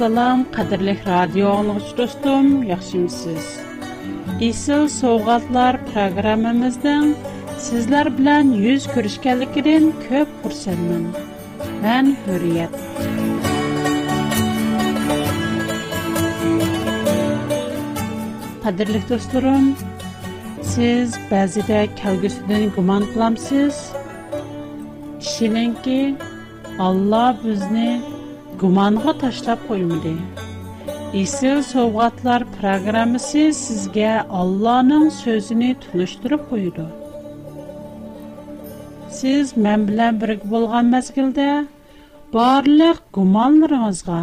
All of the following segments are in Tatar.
Assalom, qadrli radio anglış dostum, yaxşımısınız? İsil Soğatlar proqramımızdan sizler bilen yüz görüşkənlikidən köp xursandam. Mən Hürriyet. Qadrli dostlarım, siz bəzidə kəlgüsüdən guman qılamsınız. Kişininki Allah bizni gumonga tashlab qo'ymadi isil sovg'atlar programmasi sizga ollohning so'zini tunishtirib qo'ydi siz men bilan birga bo'lgan mazgilda barliq gumonlaringizga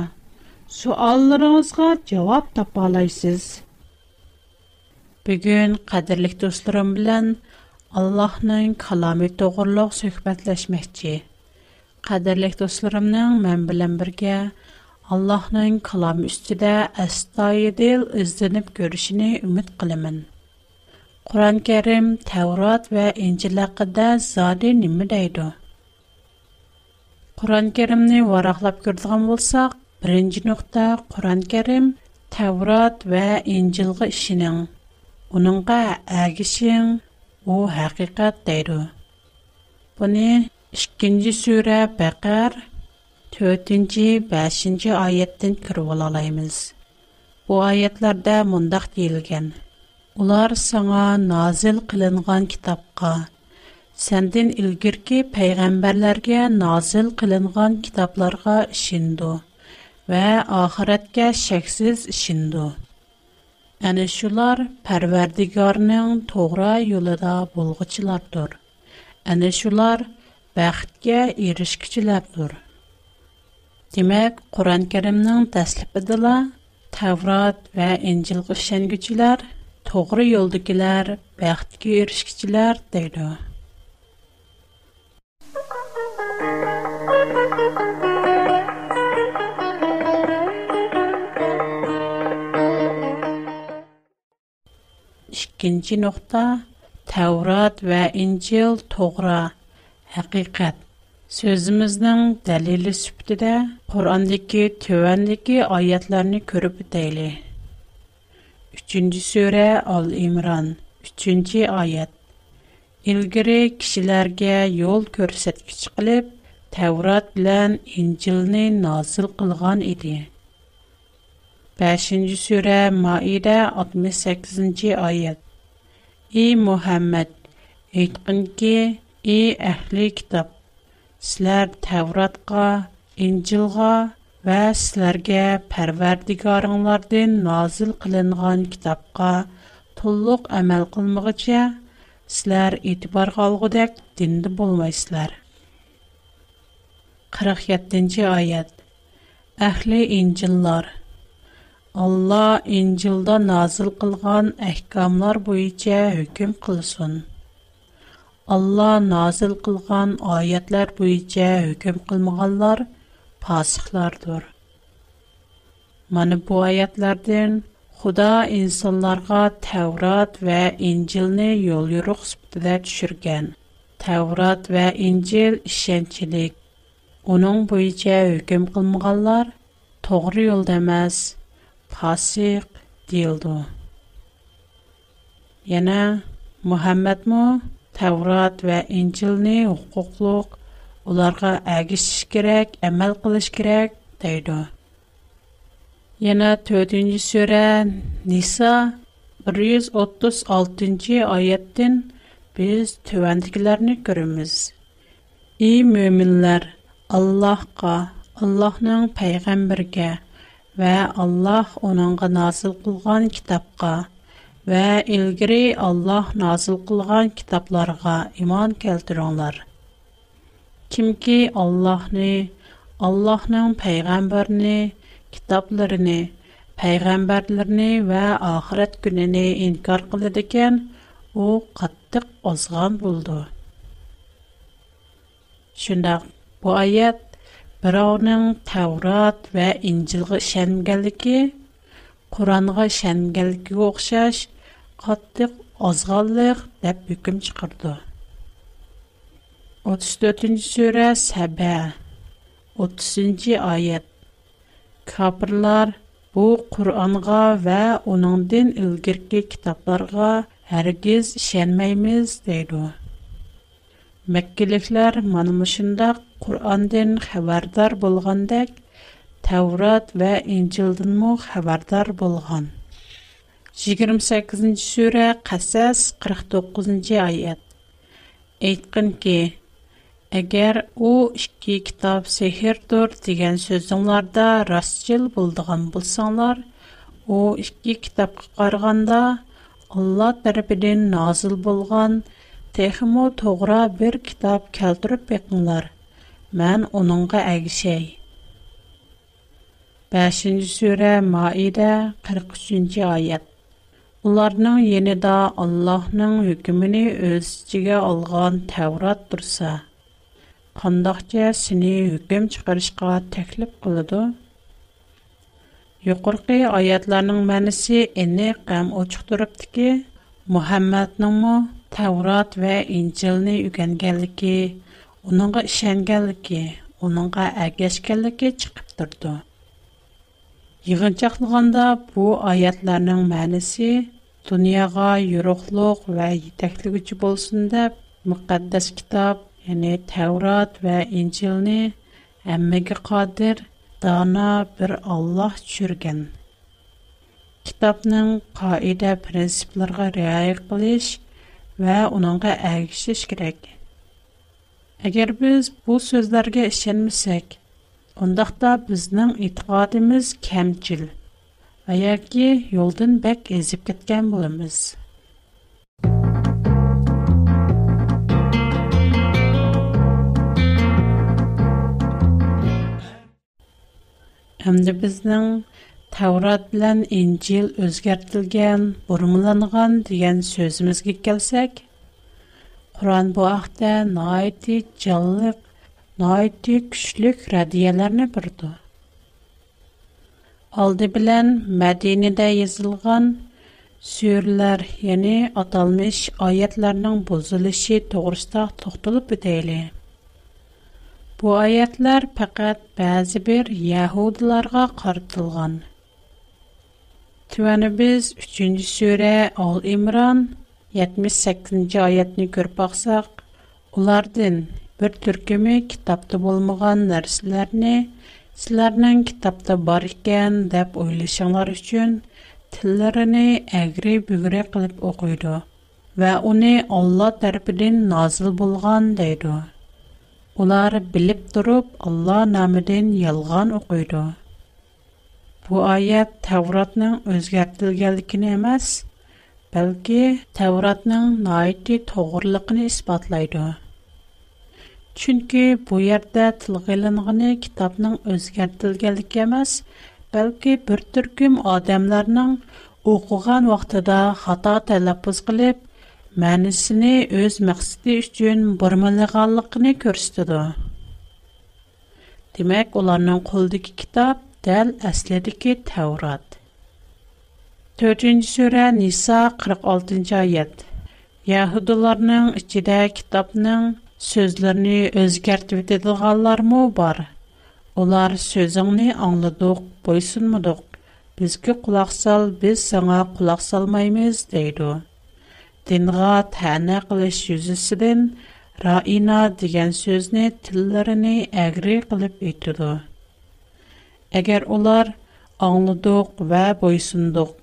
suallaringizga javob topa olasiz bugun qadrli do'stlarim bilan allohning kalomi to'g'riliq suhbatlashmoqchi Qadärlek dostlarımның мен белән бергә Аллаһның калам üstәдә әс тә идел, издинеп күрешне үмет киләмен. Quran-Kärim, Täwrat вә İncil хакында зади нимә дидер. Quran-Kärimне вараклап кердигән булсак, беренче нукта, Quran-Kärim, Täwrat вә İncil гы ишенең, уныңга у ئىككىنچى سۈرە بەقەر تۆتىنچى بەشىنچى ئايەتتىن كىرىۋالالايمىز بۇ ئايەتلەردە مۇنداق دېيىلگەن ئۇلار ساڭا نازىل قىلىنغان كىتابقا سەندىن ئىلگىركى پەيغەمبەرلەرگە نازىل قىلىنغان كىتابلارغا ئىشىنىدۇ və axirətə şəksiz işindu. Əni şular Pərverdigarının toğra yolunda bolğuçulardır. Əni şular baxtga erishkichilardir. Demak, Qur'on-Karimning taslibidala Tavrot va Injilga ishonguchilar, to'g'ri yo'ldagilar, baxtga erishkichilar deydi. İkinci nokta Tevrat ve İncil toğra Həqiqət Sözümüzün dəlili sübtidə Qur'andakı tövəndəki ayətlərini görüb deyli. 3-cü surə Al-İmran 3-cü ayət İlgiri kişilərə yol göstərgiç qılıb Tevrat bilan İncilni nazil qılğan idi. 5-ci surə Maidə 68-ci ayət Ey Muhammed, aytqınki Ey əhli kitab, sizlər Təvratqa, İncilğa və sizlərə Pərverdigarınlardan nazil qılınğan kitabqa tulluq əməl qılmığıca sizlər etibar qalğıdak dində bolmaysızlar. 47-ci ayət. Əhli İncillər Allah İncilda nazil qılğan əhkamlar boyunca hökm qılsın. Allah nazil kılgan аятлар bu içe hüküm kılmağallar pasıklardır. Mani bu худа Xuda insanlarga Tevrat və йол yol yoruq sübdədə düşürgən. Tevrat və İncil işəncilik. Onun bu içə hüküm qılmıqallar doğru yol deməz, pasiq deyildu. Тәврат вә Инҗилне хукуклык уларга әгиш кирәк, әмәл кылыш кирәк дейди. Яна 4-нче сүре Ниса 136-нче аяттан без төвәндикләрне күрәбез. И мөэминнәр, Аллаһка, Аллаһның пәйгамбергә вә Аллаһ оныңга назил кылган китапка və ilgiri Allah nazil qılğan kitablarga iman keltiringlər. Kimki Allahni, Allahның peyğəmbərini, kitablarını, peyğəmbərlərini və axirət gününü inkar qılır ikən, u qattiq ozğan buldu. Şundaq bu ayət birovning Tavrat və İncilğa işənganligi, Qur'onga işənganligiga o'xshash yoqatlıq azğallıq dəb hüküm çıxırdı. 34-cü sürə səbə 30-cü ayət Qabrlar bu Qur'anğa və onun din ilgirki kitablarğa hərqiz şənməyimiz deyilu. Məkkiliklər manımışında Qur'an din xəbərdar bolğandək, Təvrat və İncildinmə xəbərdar bolğandək. 28 ші сүре қасас 49-нче аят. Әйткәнки, о у кітап китап дұр деген сөзіңларда растчыл болдыған болсаңлар, о ике кітап қықарғанда Алла тарафыдан назыл болған техимо тоғыра бір кітап кәлдіріп бекңлар. Мән оныңға әгішей. 5-сүре Маида 43-аят. Уларның янында Аллаһның hükмүне үз içиге алган Таврот турса, қандақча сини hükм чыгарышка тәклиф кылды? Юқорқи аятларның мәниси эниқ һәм очык турыптыки, Мухаммадныңмы Таврот ва Инҗилне үгәнгәнлеге, уныңга ишенгәнлеге, уныңга әгәшкәнлеге чыгып турды. Yığıncaqlığında bu ayətlərin mənası дунияга юроқлук ва тәхлигүчү болсун деп муқаддас китоб, яъни Таврот ва Инжилни ҳаммага қодир дана бир Аллоҳ чурган. Китобнинг қоида принципларга риоя қилиш ва унингга эгишиш керак. Агар биз бу сўзларга ишонмасак, ондақта бизнинг эътиқодимиз камчиль аяки, йолдын бек езіп кіткан болымыз. Амді біздің таврат билан инцил өзгертілген, бормыланған диган сөзіміз гик келсек, хоран бо ахта на айти чаллык, на айти күшлік Алды bilan Мәдинәдә язылган сүрләр, яни аталмыш аятларның бозылышы to'g'risida to'xtalib o'taylik. Bu ayətlər faqat bəzi bir Yahudilərə qartılğan. Tüvəni biz 3-cü surə Al-İmran 78-ci ayətni görüb baxsaq, onlardan bir türkümü kitabda olmagan nərsələrini sizlərinin kitabda bar ikən deb oylaşanlar üçün tillərini əgri bügri qılıb oxuydu və onu Allah tərəfindən nazil bolğan deydi. Ular bilib durub Allah namıdan yalğan oxuydu. Bu ayət Tevratın özgərtilgənliyini emas, bəlkə Tevratın naiti toğruluğunu isbatlaydı. Чөнки бу yerdə tilgə ilinğini kitabның özgərtilgənliyi emas, bəlkə bir türküm adamlarның oxuğan vaxtında xata tələffüz qılıb мәнісіне өз məqsədi üçün burmalığanlığını göstərir. Demək, onların qoldakı kitab dəl əslidəki Tevrat. 4-cü surə Nisa 46-cı ayət. Yahudilərinin içində kitabның sözlərini özgərt və dedil бар? mı var? Onlar sözünü anladıq, boysunmuduq. Biz ki qulaq sal, biz sana qulaq salmayımız, deydu. Dinğa tənə qılış yüzüsüdən, raina digən sözünü, tillərini əgri qılıb etdudu. Əgər onlar anladıq və boysunduq,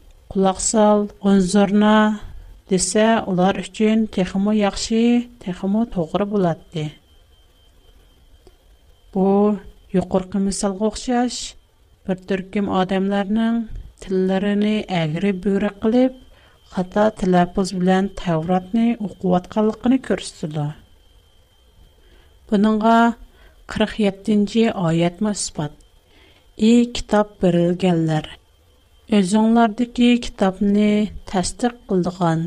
Лесә улар өчен техомы яхшы, техомы тугыра булады. Бу юқоркы мисалга охшаш, бер төркем адамларның телләренә әгъри бура кылып, хата талафуз белән тәвратны укыатканлыгын күрсәтәләр. Буныңга 47-нче аят мәсбута. И китап бирелгәнләр Özüңlərdəki kitabni təsdiq qıldığan,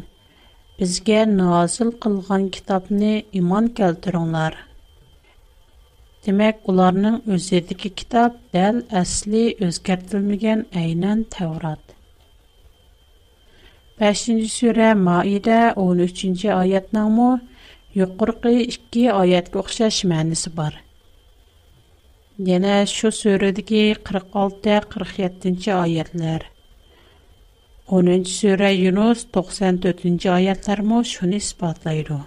bizgə nazil qılğan kitabni iman keltiringlər. Demək, onların özüdəki kitab dəl əsli özgərtilməyən aynən Tevrat. 5-ci surə Maidə 13-cü ayətnamı yuqurqi 2 ayətə oxşaş mənisi var. Yine şu sürüdeki 46-47. ayetler. 10. sürü Yunus 94. ayetler mi şunu ispatlaydı.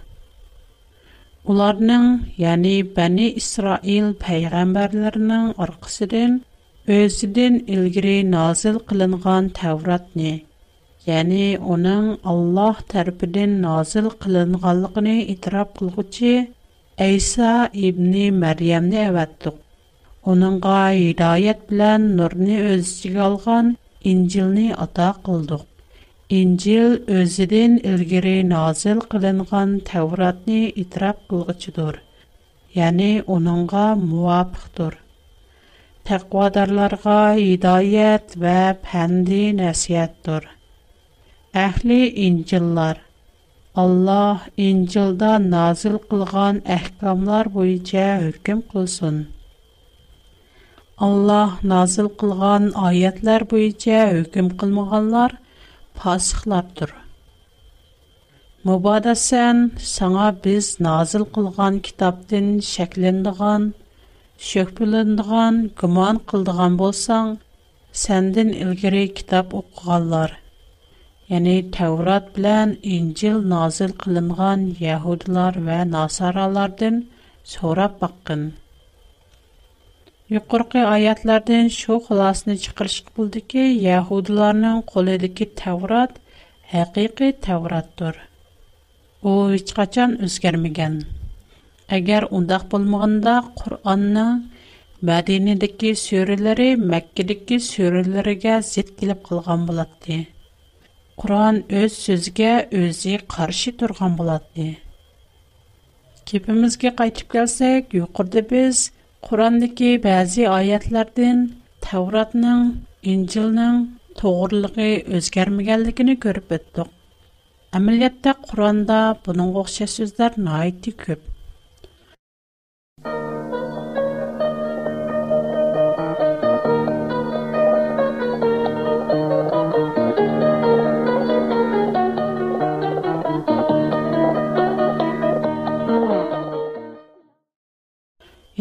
Onlarının, yani Bani İsrail peygamberlerinin arkasının özüden ilgiri nazil kılıngan Tevrat ne? Yani onun Allah tərbinin nazil kılınganlığını itiraf kılgıcı İsa İbni Meryem'ni evettik. Onunğa hidayət bilən nurni öz içigə alğan İncilni ata qıldıq. İncil özüdən ilgiri nazil qılınğan Tevratni itiraf qılğıçıdır. Yəni onunğa muvafiqdir. Təqvadarlarga hidayət və pəndi nəsihətdir. Əhli İncillər Allah İncilda nazil qılğan əhkamlar boyunca hökm qılsın. Allah nazil qılğan ayətlər boyunca hökm qılmağanlar fasıqlardır. Mübadə sən sənə biz nazil qılğan kitabdan şəkləndiğan, şöhbüləndiğan, güman qıldığan bolsan, səndən ilgiri kitab oxuğanlar, yəni Təvrat bilən İncil nazil qılınğan Yahudilar və Nasaralardan sorab baxın. Qur'oiy ayatlardan shu xulosani chiqarishki, Yahudlarning qo'lidagi Taurat haqiqiy Tauratdir. U hech qachon o'zgarmagan. Agar unda bo'lmaganda Qur'onning badini dagi suralari, Makki dagi suralariga zidd kelgan bo'lardi. Qur'on o'z so'ziga o'zi qarshi turgan bo'lardi. Kipimizga qaytib kelsak, yuqorida biz Құрандығы бәзі айатлардың Тауратның, Инжілнің тоғырлығы өзгермегелдігіні көріп өттік. Әмілетті Құранда бұның оқшы сөздер айты көп.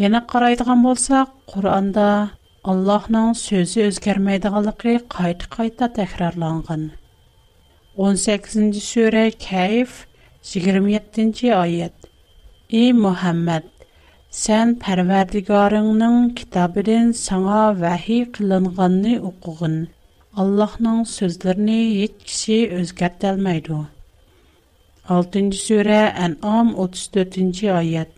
Yana qaraydigan bo'lsak, Qur'onda Allohning so'zi o'zgarmaydiganligi qayta-qayta takrorlangan. 18-sura Kayf 27-oyat. Ey Muhammad, sen Parvardigoringning kitobidan sanga vahiy qilinganini o'qigin. Allohning so'zlarini hech kishi o'zgartolmaydi. 6-sura An'am 34-oyat.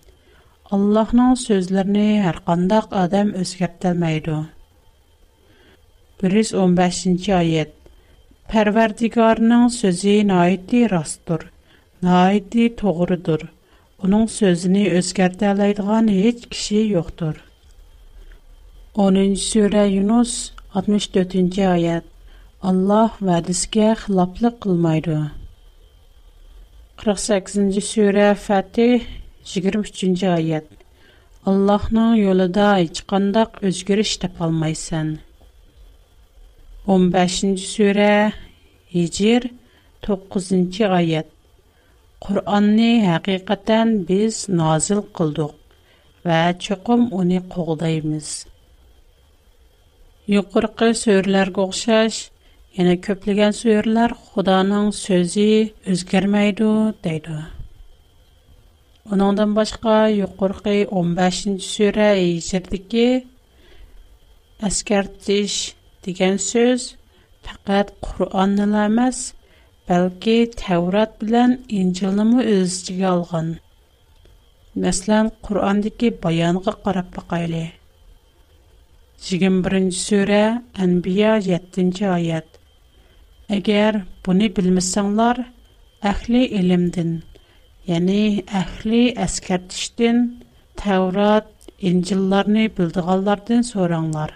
Allah'ның sözlərini hər qandaq adam özgərtəlməydi. 115-ci ayət Pərverdigarının sözü naiti rastdır, naiti doğrudur. Onun sözünü özgərtələydiğən heç kişi yoxdur. 10-cü surə Yunus 64-cü ayət Allah vədisgə xilaplıq qılmaydı. 48-ci surə Fətih 23-нче аят. Аллаһның юлында һеч кандай үзгәреш таба алмайсан. 15-нче сүре Hicr 9-нче аят. Qur'onni haqiqatan biz nozil qildik va chuqum uni qo'g'daymiz. Yuqorqi so'rlarga o'xshash, yana ko'plagan so'rlar Xudoning so'zi o'zgarmaydi deydi. Onundan başqa yuqorqi 15 ci surəyə şirk deki əskertiş digən söz faqat Quran da deyə bilməz, bəlkə Tevrat ilə İncil də özü yalan. Məsələn Qurandakı bəyanı qaraqpə qəylə. 21-ci surə Enbiya 7-ci ayət. Əgər bunu bilməsənizlər, əhli elm Яни әхли әскәртиштен Таврот, Инҗилларны билдегәнләрдән сораңнар.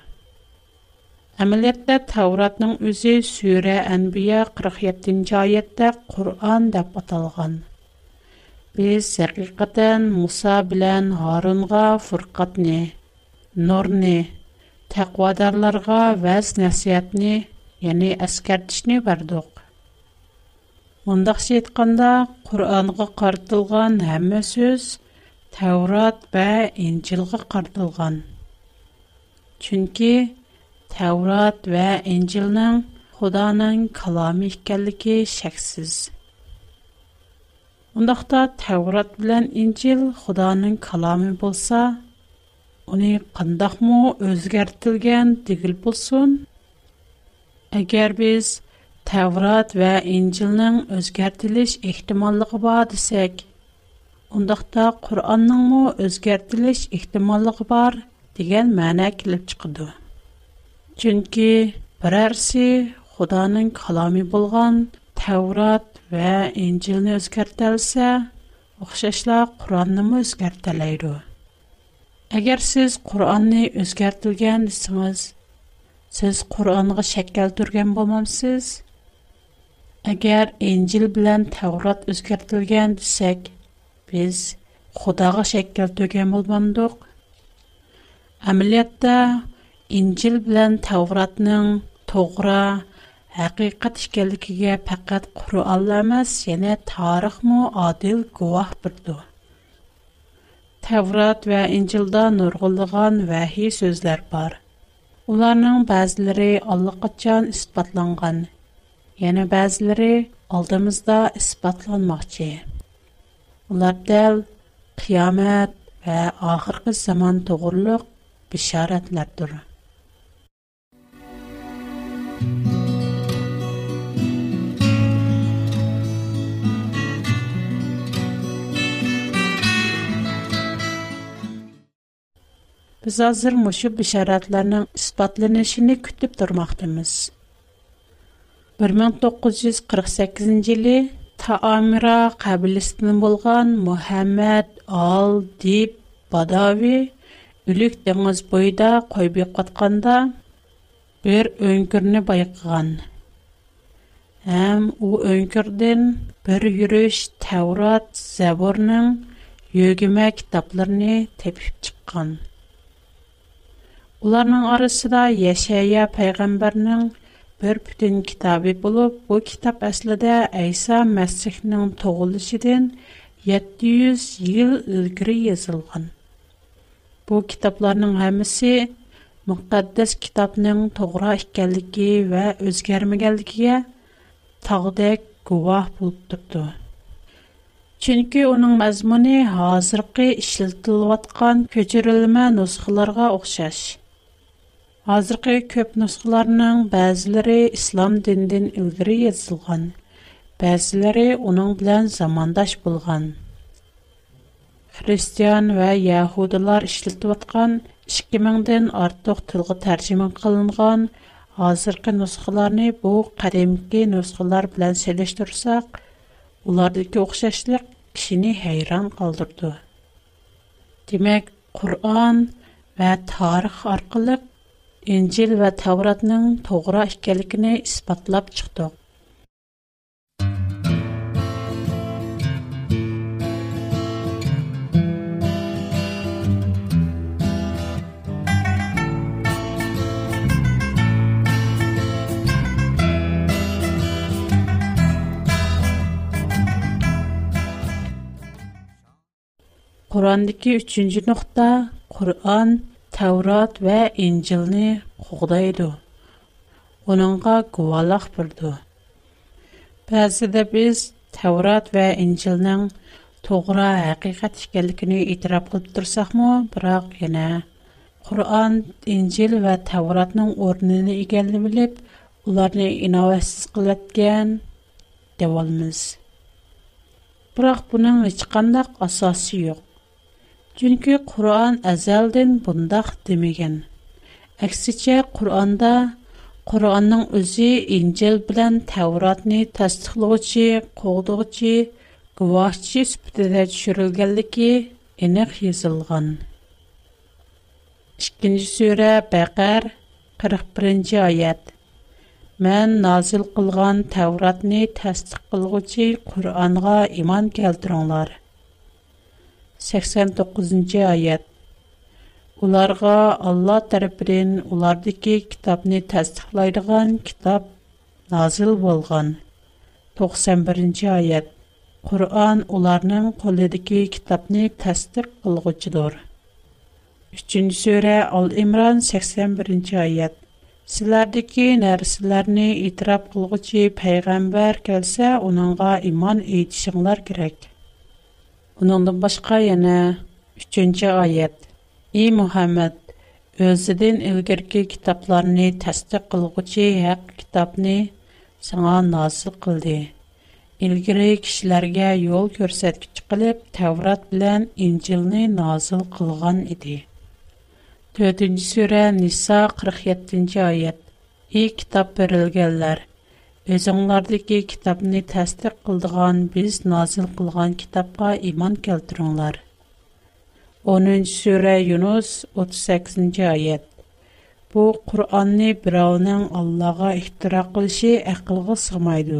Әмәлиятта Тавротның үзе Сүре Әнбия 47-нче аятта Куръан деп аталган. Без сәркыкатан Муса белән Гарунга фурқатны, нурны, тәкъвадарларга вәз нәсиятне, яни әскәртишне бардык. Ондақ айтқанда, Құранға қартылған әмі сөз Тәурат бә Инжилға қартылған. Чүнкі Тәурат вә Инжилнің Худаның калами икәнлеге шәксіз. Ондақта Тәурат білән Инжил Худаның каламы болса, уни мұ өзгәртілген дегіл болсын? Әгер біз Tevrat ve İncil'nin özgertiliş ihtimallığı var desek, ondaqda Qur'an'ın mu özgertiliş ihtimallığı var degan ma'no kelib chiqadi chunki birarsi xudoning kalomi bo'lgan tavrat va injilni o'zgartirsa o'xshashla qur'onnimi o'zgartirlaydi agar siz qur'onni o'zgartirgan desangiz siz qur'onga shakl turgan bo'lmamsiz Әгәр Инҗил белән Таврот үзгәртелгән дисәк, без Худага шәккәл төгән булмадык. Әмәлиятта Инҗил белән Тавротның тугры хакыйкать икәнлегенә фақат Куръанлар эмас, яна тарихмы адил гувах бирду. Таврот ва Инҗилда нургылган вахий сүзләр бар. Уларның базлары аллакачан исбатланган. yana ba'zilari oldimizda isbotlanmoqchi ular dal qiyomat va oxirgi zamon to'g'riliq bishoratlardir biz hozir mushu bishoratlarning isbotlanishini kutib turmoqdamiz 1948 йылы Таамира қабілісінің болған Мухаммад Ал Диб Бадави үлік деңіз бойда қойбек қатқанда бір өңкірні байқыған. Әм о өңкірден бір үріш Таурат Зәбурның өгіме кітапларыны тепіп чыққан. Оларның арысыда Ешая пайғамбарның bir butun kitobi bo'lib bu kitob aslida ayso masihning tug'ilishidan 700 yil ilgari yozilgan bu kitoblarning hammasi muqaddas kitobning to'g'ri ekanligi va o'zgarmaganligiga tog'dek guvoh bo'lib turdi chunki uning mazmuni hozirgi ishlatilayotgan ko'chirilma nusxalarga o'xshash Hazır көп köp nusqalarının bəziləri İslam dindin ilgiri yazılğın, bəziləri onun замандаш zamandaş bulğın. Hristiyan və Yahudilar işləti 2000-dən artıq tılgı tərcimin qılınğın, hazır ki, nusqalarını bu qədimki nusqalar bilən sələşdirsək, onlardaki oxşəşlik kişini həyran qaldırdı. Demək, Qur'an və tarix İncil və Tavratның toğra ikənligini isbatlab çıxdıq. Qurandakı 3-cü nöqtə Qur'an Tevrat ve İncil'ni qoğdaydı. Onunla guvalaq birdi. Bəzide biz Tevrat ve İncil'nin toğra həqiqət ikənlikini itiraf qılıb tursaqmı, bıraq yenə Qur'an, İncil və Tevratın ornini igəlini bilib, ularını inovasiz qılətgən devalmız. Bıraq bunun heç qandaq asası yox. Чөнки Куръан әзелдән бундак димәгән. Аксичә Куръанда Куръанның үзе Инджил белән Тәүратны тасдиқлаучы, коддырчы, гвасчи сүтләре төшәлгән дикә, эне хизылган. 2-сүрә, Бақар, 41-я аят. Мен назил кылган Тәүратны тасдиқ кылгычы Куръанга иман кертәңләр. 89-cı ayət. Уларга Алла тарафыдан улардагы китапны тасдиқлайдыган китап назил болган. 91-ci ayət. Qur'an onların qolidagi kitabni təsdiq qılğucudur. 3-cü surə Al-İmran 81-ci ayət. Sizlərdəki nərsələrini itiraf qılğucu peyğəmbər gəlsə, onunğa iman etişinlər kerak. Bunundan başqa yana 3-cü ayət. Ey Muhammed, özüdən ilgirki kitablarını təsdiq qılğıcı haqq kitabını sənə nazil qıldı. Ilgiri kişilərə yol göstərgici qılıb Tevrat bilan İncilni nazil qılğan idi. 4-cü surə Nisa 47-ci ayət. Ey kitab verilgənlər, ئۆزۈڭلاردىكى كىتابنى تەستىق قىلىدىغان بىز نازىل قىلغان كىتابقا ئىمان كەلتۈرۈڭلار. 10 سۈرە يۇنۇس 38 ئايەت Bu Qur'onni birovning Allohga ixtiro qilishi aqlga sig'maydi.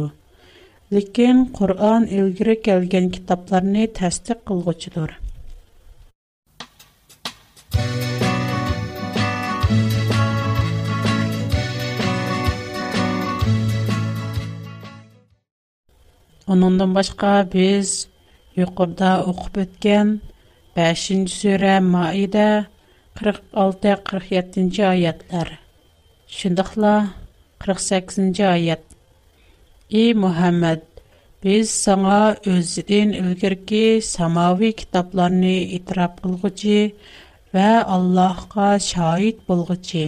Lekin Qur'on ilgari kelgan kitoblarni tasdiq qilg'uchidir. Onundan başqa biz yuqurda oxub ötken 5-ci surə Maidə 46-47-ci ayətlər. 48-ci ayət. Ey Muhammed, biz sana özdin ilgirki samavi kitablarını itiraf qılğıcı və Allahqa şahid bulğıcı,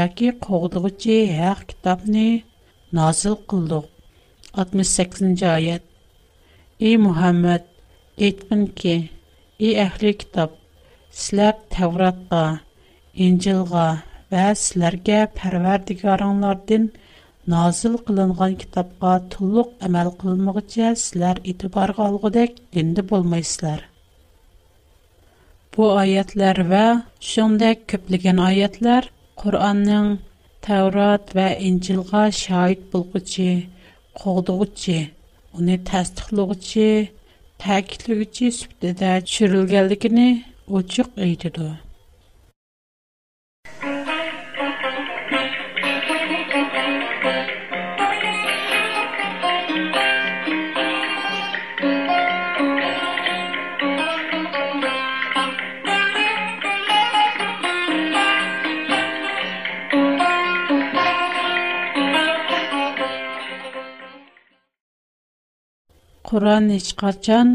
yaki qoğduğucu həq kitabını nazil 68-ci ayət İ Muhammed, etmin ki, İ əhli kitab, sizlər Təvratqa, İncilqa və sizlər gə pərvərdigaranlardın nazil qılınğan kitabqa tulluq əməl qılınmaq cəhə sizlər itibar qalqı dək dində bulma Bu ayətlər və şündək köpləgən ayətlər Qur'anın Təvrat və İncilqa şahit bulqı qoğduğuçi, onu təsdiqləğuçi, təkilləğuçi sübdədə çürülgəlikini uçuq eytidu. Құран ешқарчан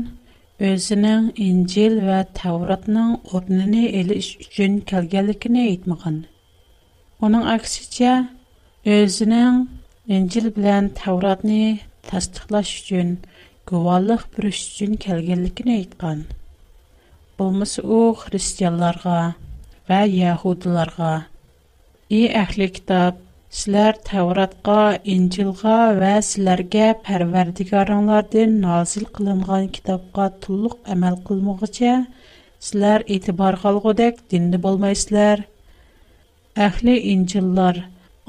өзінің Инжел вә Тауратның орныны еліш үшін кәлгәлікіне етміған. Оның әксіче, өзінің Инжел білән Тауратны тастықлаш үшін, күвалық бір үшін кәлгәлікіне етқан. Бұлмыс о христианларға вә яхудыларға. И әхлі кітап, Sizlər Təvratqa, İncilğa və sizlərə Pərverdigarınlardan nazil qılınğan kitabqa tulluq əməl qılmığıca sizlər etibar qalğudək dində bolmaysızlar. Əhli İncillar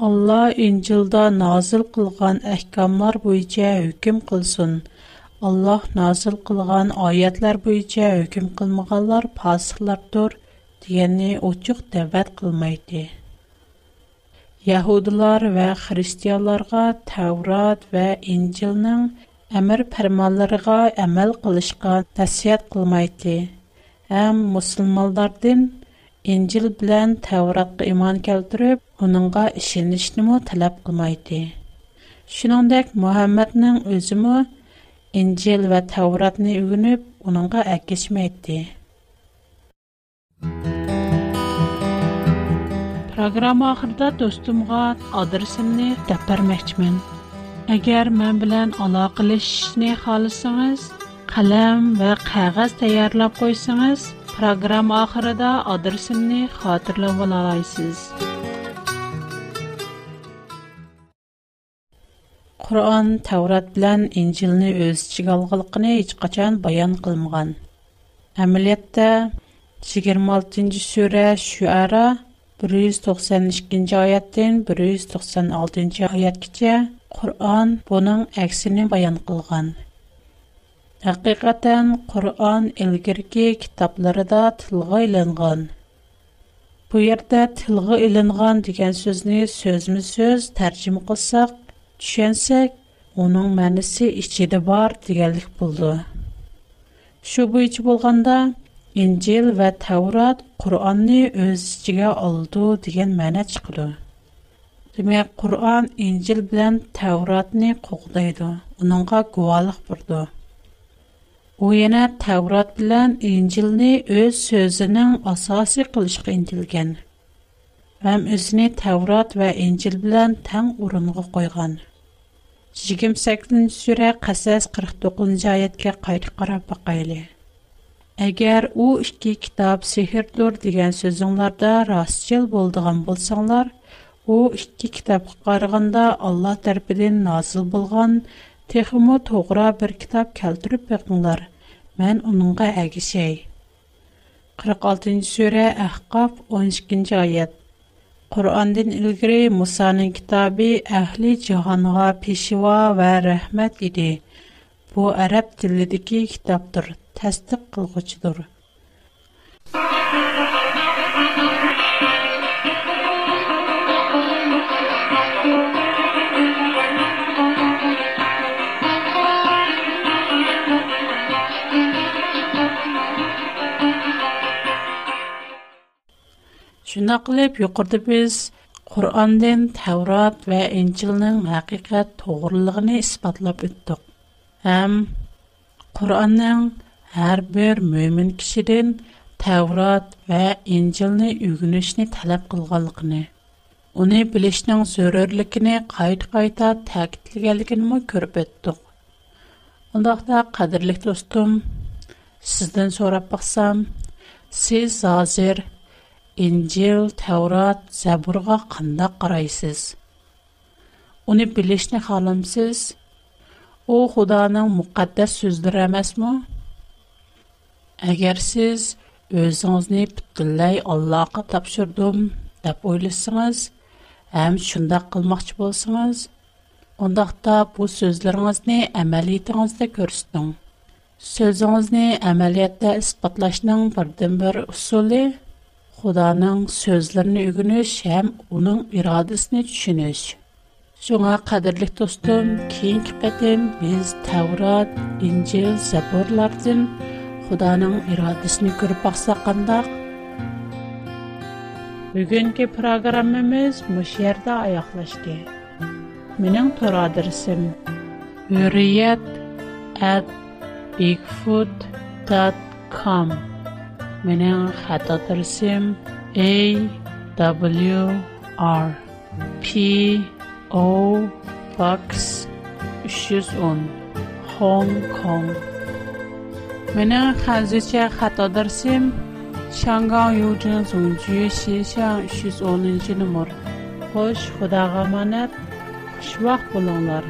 Allah İncilda nazil qılğan əhkamlar boyunca hökm qılsın. Allah nazil qılğan ayətlər boyunca hökm qılmağanlar fasıqlardır, deyəni oçuq dəvət qılmaydı. Яһудлар ва христианларга Таврот ва Инҗилнең әмер фәрманларыга әмәл кылышка тәсият кылмайды. Һәм мусламаннардан Инҗил белән Тавротка иман келтереп, уныңга ишенишне мо таләп кылмайды. Шуныңдәк Мөхәммәднең үзе мо Инҗил ва Тавротны үгенеп, уныңга әкешмәйди. Программа ахырда достумга adresimni deb bermoqchiman. Agar мен билан aloqalashishni xohlasangiz, қалам ва qog'oz tayyorlab qo'ysangiz, программа oxirida adresimni xotirlab olasiz. Qur'on Tavrat билан Инжилни o'z ichiga olganligini hech qachon bayon qilmagan. Amaliyotda 26-sura Шуара 192-ci ayətdən 196-cı ayətəcə Quran bunun əksini bəyan qılğan. Həqiqətən Quran ilgirki kitablarında tilğə Бу Bu yerdə tilğə elənğan deyilən sözünü sözmü-söz tərcümə qılsaq, düşünsək, onun mənası içində var deyilik buldu. Şubu içi bolğanda injil va tavrat qur'onni o'z ichiga oldi degan ma'no chiqadi demak qur'on injil bilan tavratni qo'g'daydi uningga guvohlik burdi u yana tavrat bilan injilni o'z so'zining asosi qilishga intilgan ham o'zini tavrat va injil bilan tang o'ringa qo'ygan 28 sura qasas 49 oyatga qayta qarab boqaylik Егер у 2 китап сиһирдер дигән сүзләрдә рас җел булдыган булсаңнар, у 2 китап кырыгында Алла Тәрбилен назил булган техимо тугра бер китап кәлтүреп бегдәр. Мен уныңга әгәшәй. 46нчы сүре әхкаф 12нчы аят. Куръанның илгәре Мусаның китабе әһли җанга пешива ва рәхмәт диде. Бу tasdiq qilguchidir Şuna qilib, yuqorida biz Qur'ondan Tavrat va Injilning haqiqat to'g'riligini isbotlab o'tdik. Ham Qur'onning hər bir mömin kişidən Təvrat və İncilni öyrənishni tələb qılğanlığını, uni bilishning zərurligini qayta-qayta ta'kidlaganligini ko'rib o'tdik. Undaqda qadrli do'stim, sizdan so'rab baxsam, siz hozir İncil, Tevrat, Zaburga qandaq qaraysiz? Uni bilishni xohlamsiz? O Xudoning muqaddas so'zlari emasmi? Әгәр сез өзіңізне бүтінләй Аллаға тапшырдым деп ойлысыңыз, әм шында қылмақчы болсыңыз, ондақта бұл сөзлеріңізне әмәлетіңізді көрістің. Сөзіңізне әмәлетті іспатлашының бірден бір үсулі, Құданың сөзлеріні үгініш, әм оның ирадысыны түшініш. Жоңа қадірлік достым, кейін кіпәдім, біз Таурат, Инжел, Заборлардың Худаның ирадесен күреп баксак кандай? Бүгенге программабыз мыш ярда аяклашты. Менин тор адресим huriyet@bigfoot.com. Менин хат w 310 Hong Mening hanzicha xatodirsim Shangang Yujin Zongju Xishang 110 Хош, худага Xudoga amonat. вақт bo'linglar.